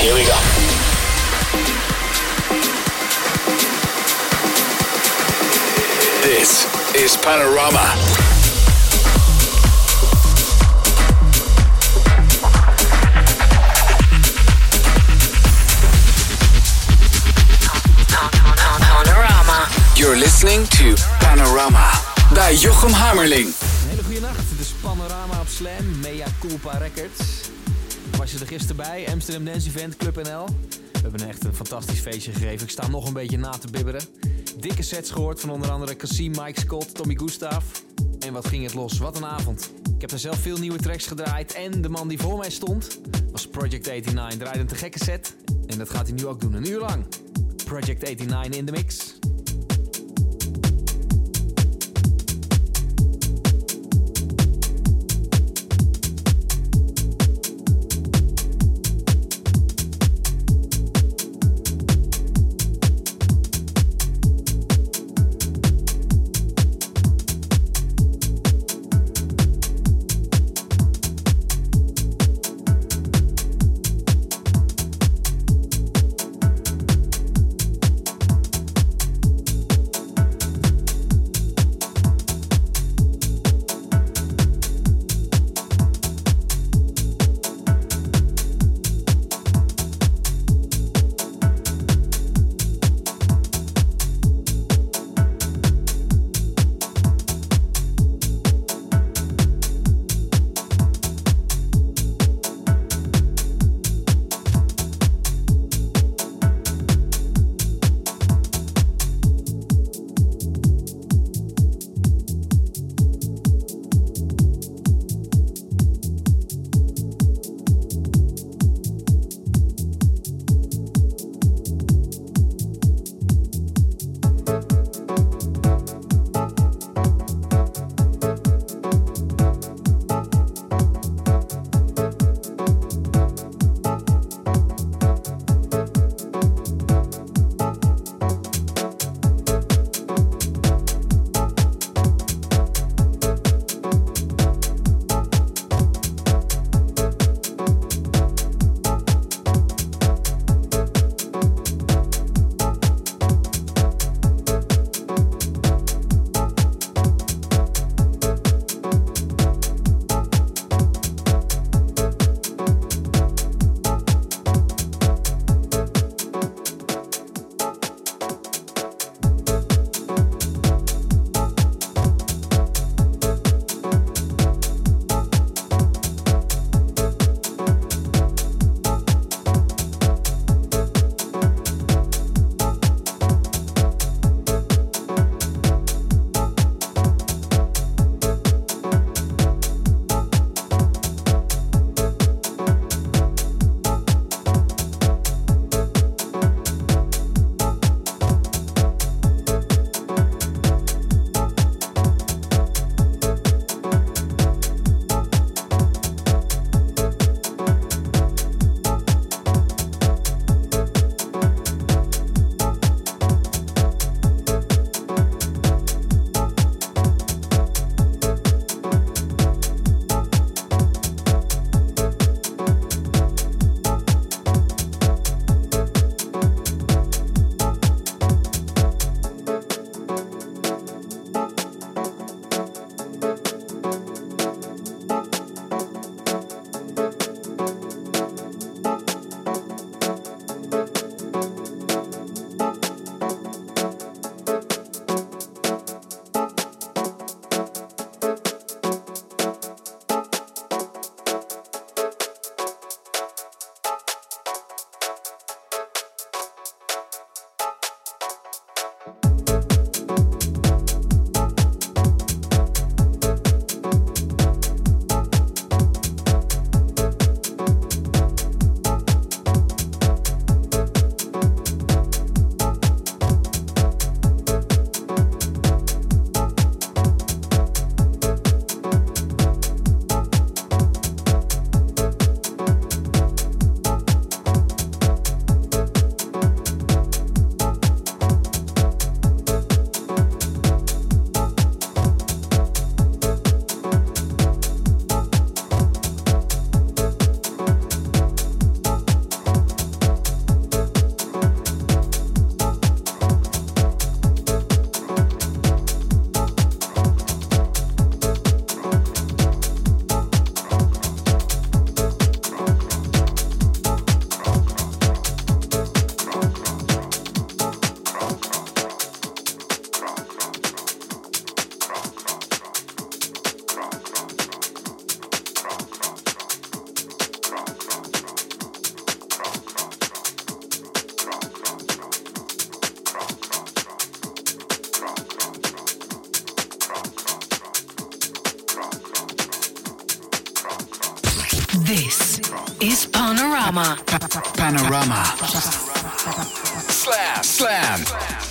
Here we go. This is Panorama. You're listening to Panorama bij Jochem Hammerling. Panorama op Slam, Mea Culpa Records. Was je er gisteren bij? Amsterdam Dance Event, Club NL. We hebben echt een fantastisch feestje gegeven. Ik sta nog een beetje na te bibberen. Dikke sets gehoord van onder andere Cassim, Mike Scott, Tommy Gustav. En wat ging het los? Wat een avond. Ik heb er zelf veel nieuwe tracks gedraaid. En de man die voor mij stond was Project 89. Draaide een te gekke set. En dat gaat hij nu ook doen, een uur lang. Project 89 in de mix. Panorama. Panorama. Slam. Slam.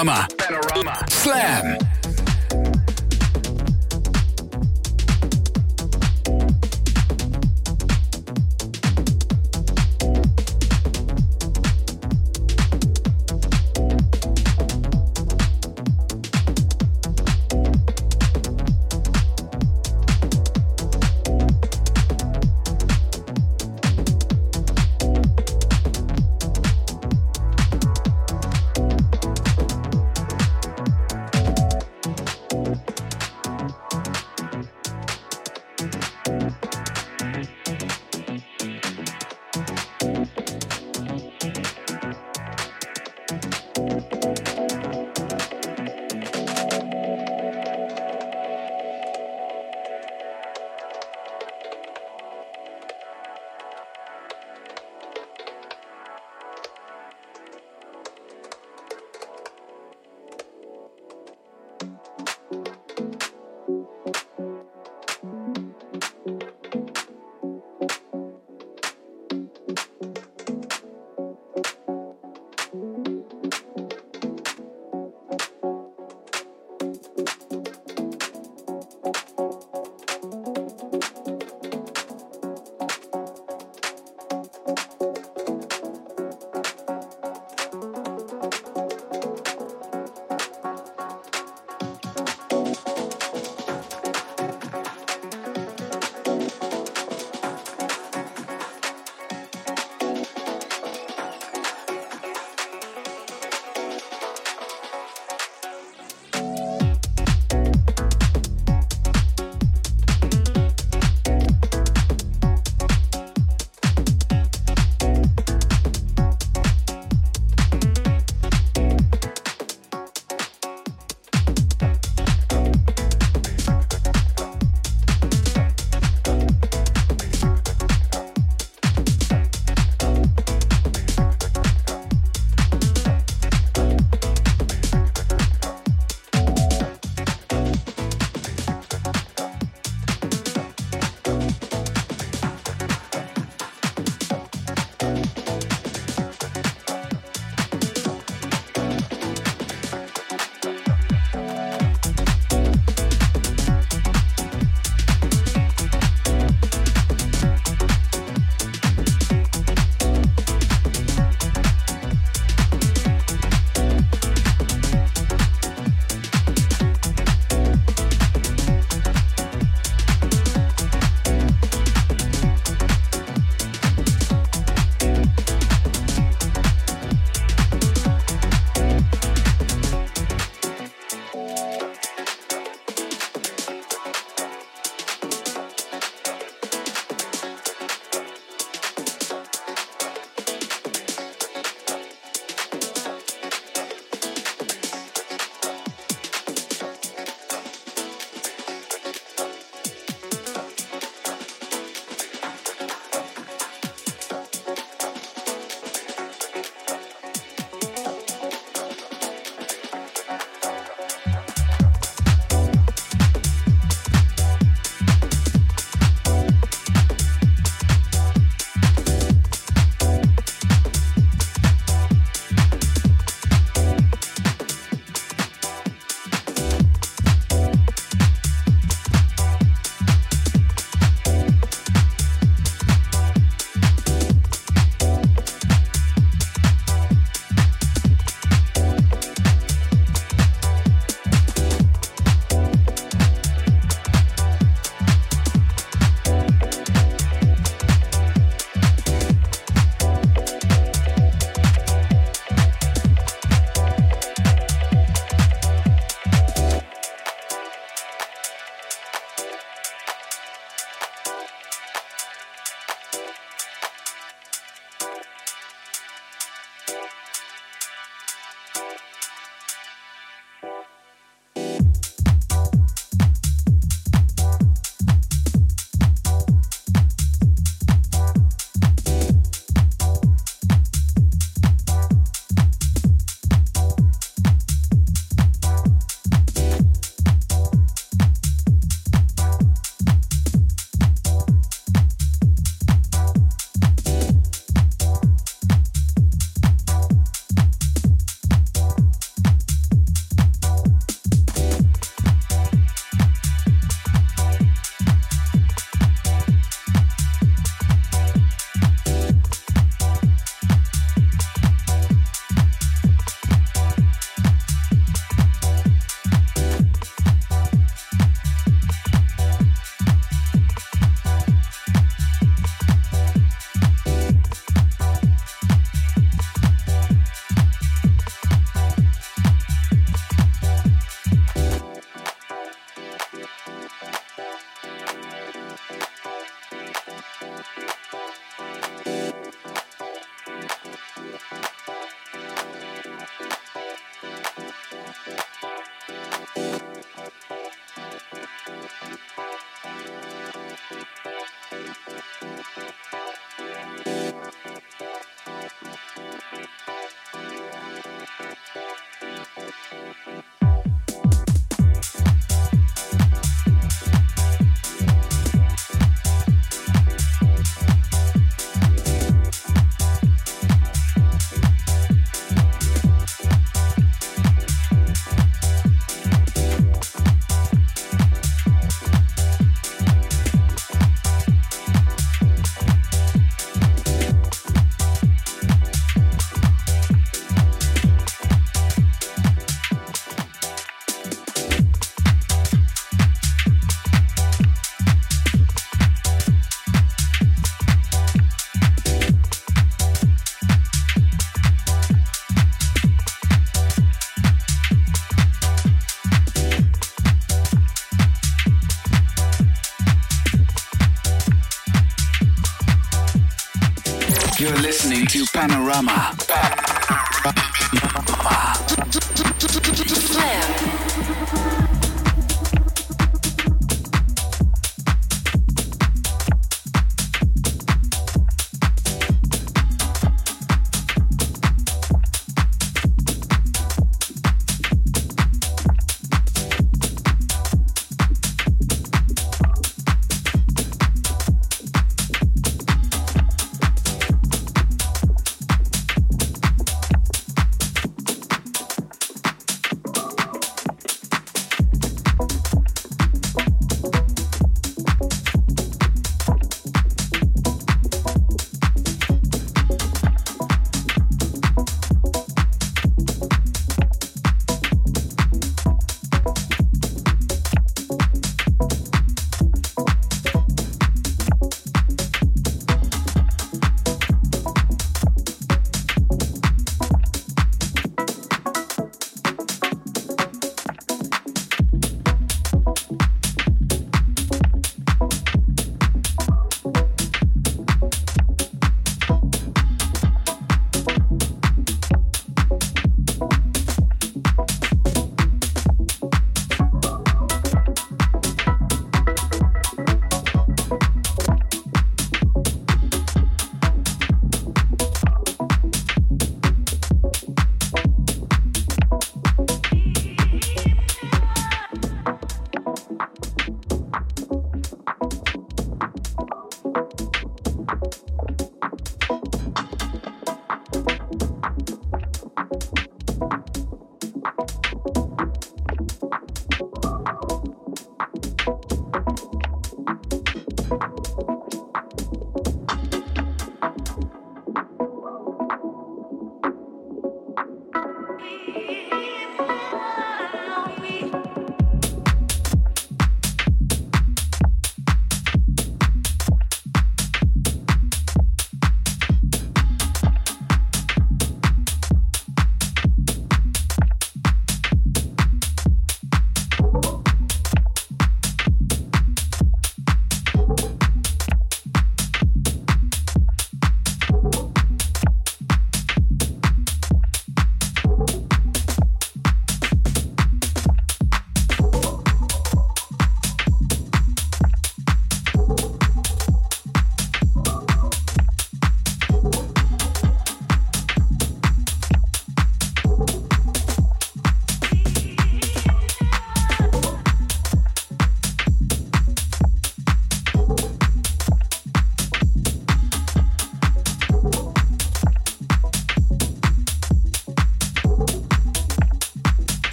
Panorama. Panorama. Slam.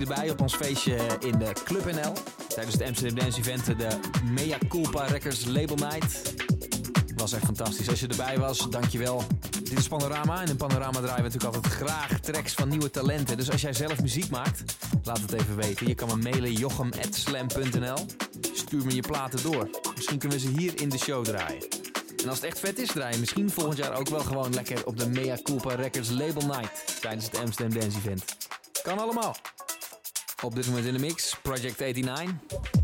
Erbij op ons feestje in de Club NL. Tijdens het Amsterdam Dance Event, de Mea Culpa Records Label Night. Was echt fantastisch. Als je erbij was, dankjewel. Dit is Panorama en in Panorama draaien we natuurlijk altijd graag tracks van nieuwe talenten. Dus als jij zelf muziek maakt, laat het even weten. Je kan me mailen jochem.slam.nl Stuur me je platen door. Misschien kunnen we ze hier in de show draaien. En als het echt vet is, draai je misschien volgend jaar ook wel gewoon lekker op de Mea Culpa Records Label Night tijdens het Amsterdam Dance Event. Kan allemaal. Op dit moment in de mix, Project 89.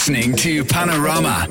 Listening to Panorama.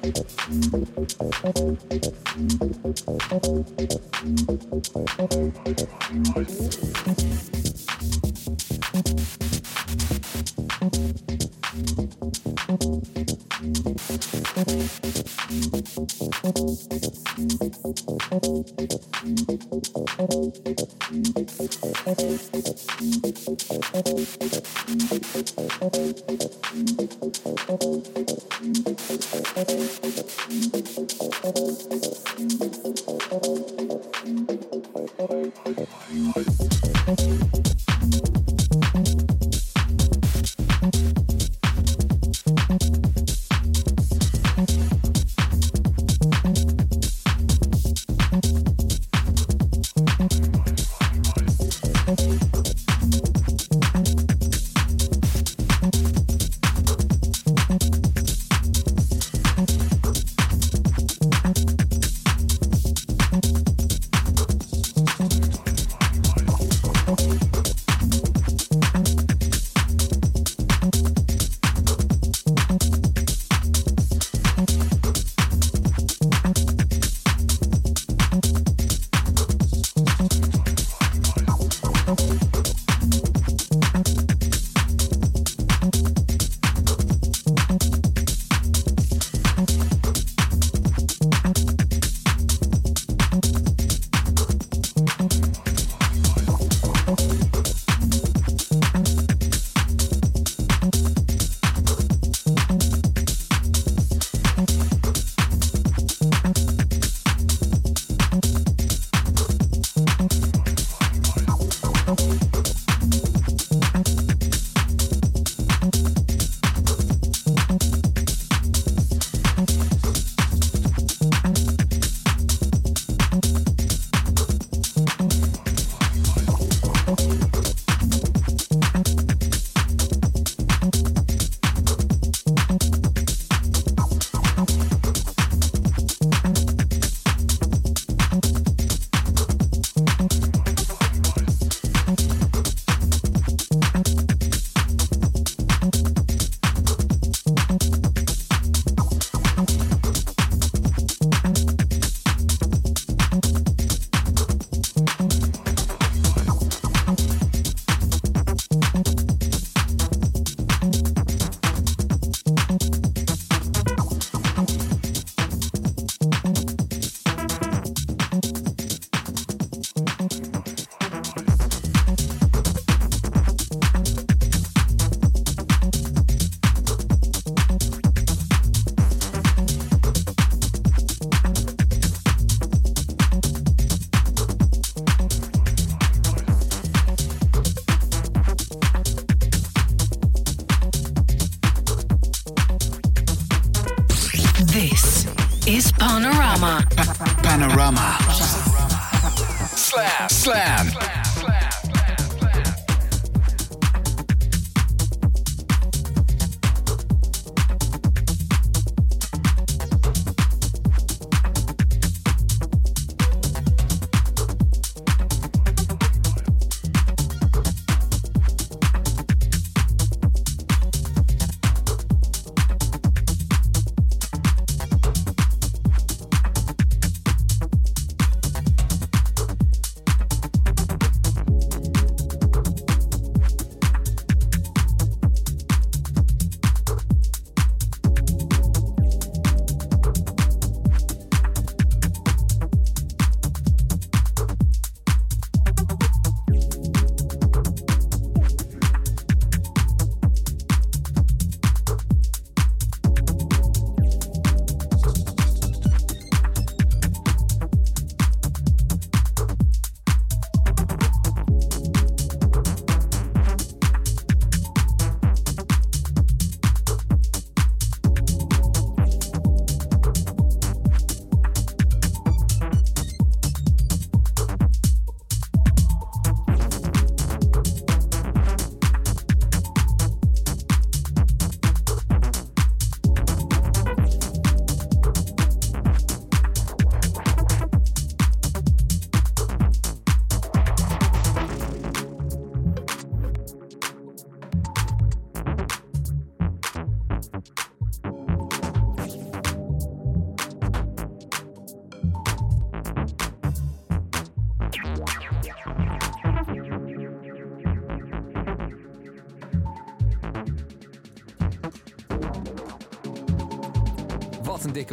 Thank you.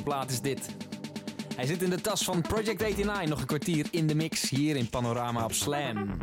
Plaat is dit. Hij zit in de tas van Project 89, nog een kwartier in de mix hier in Panorama op Slam.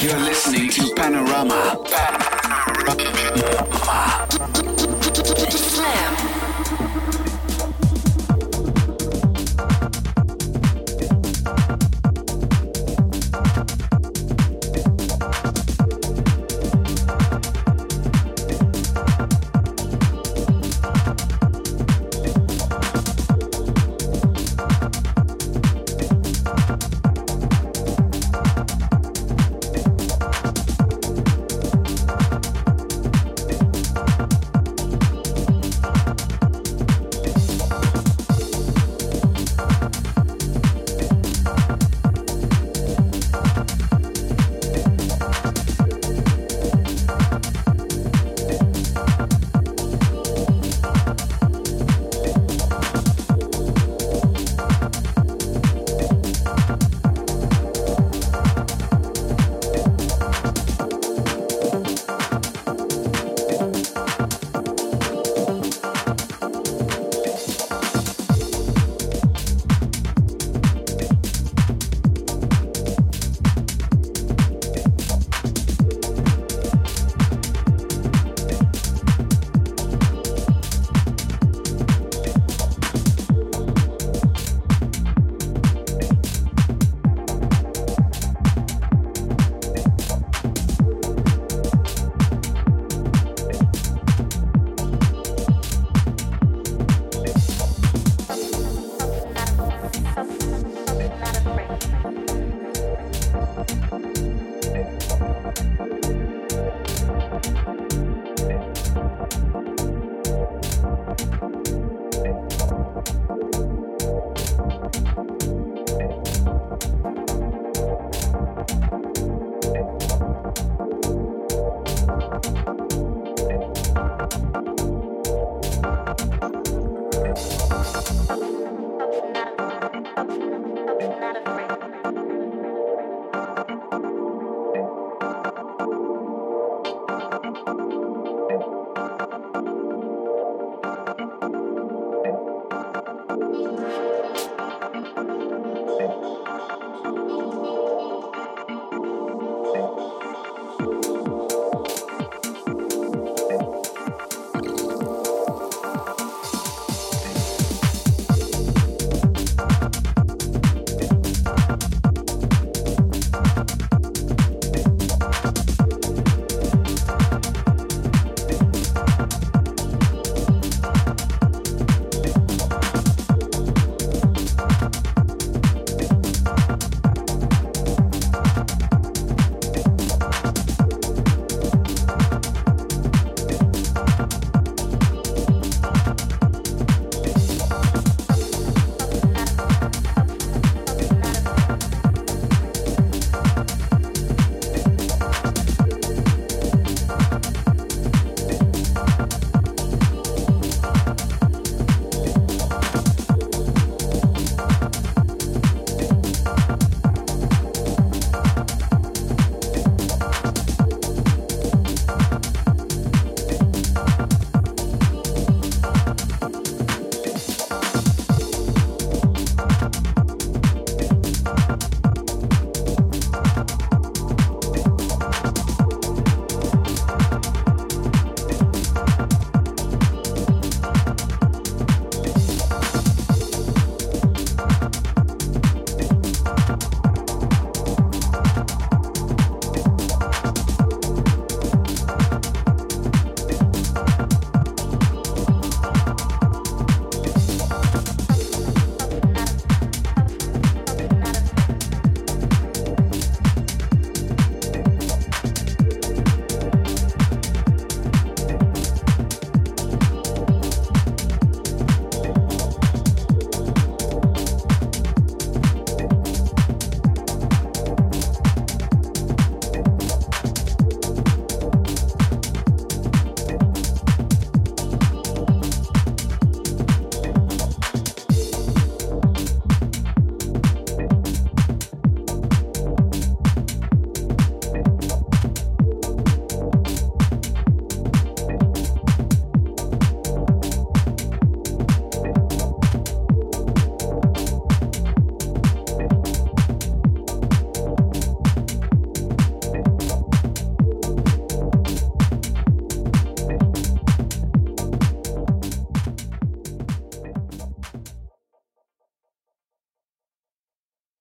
You're listening to Panorama.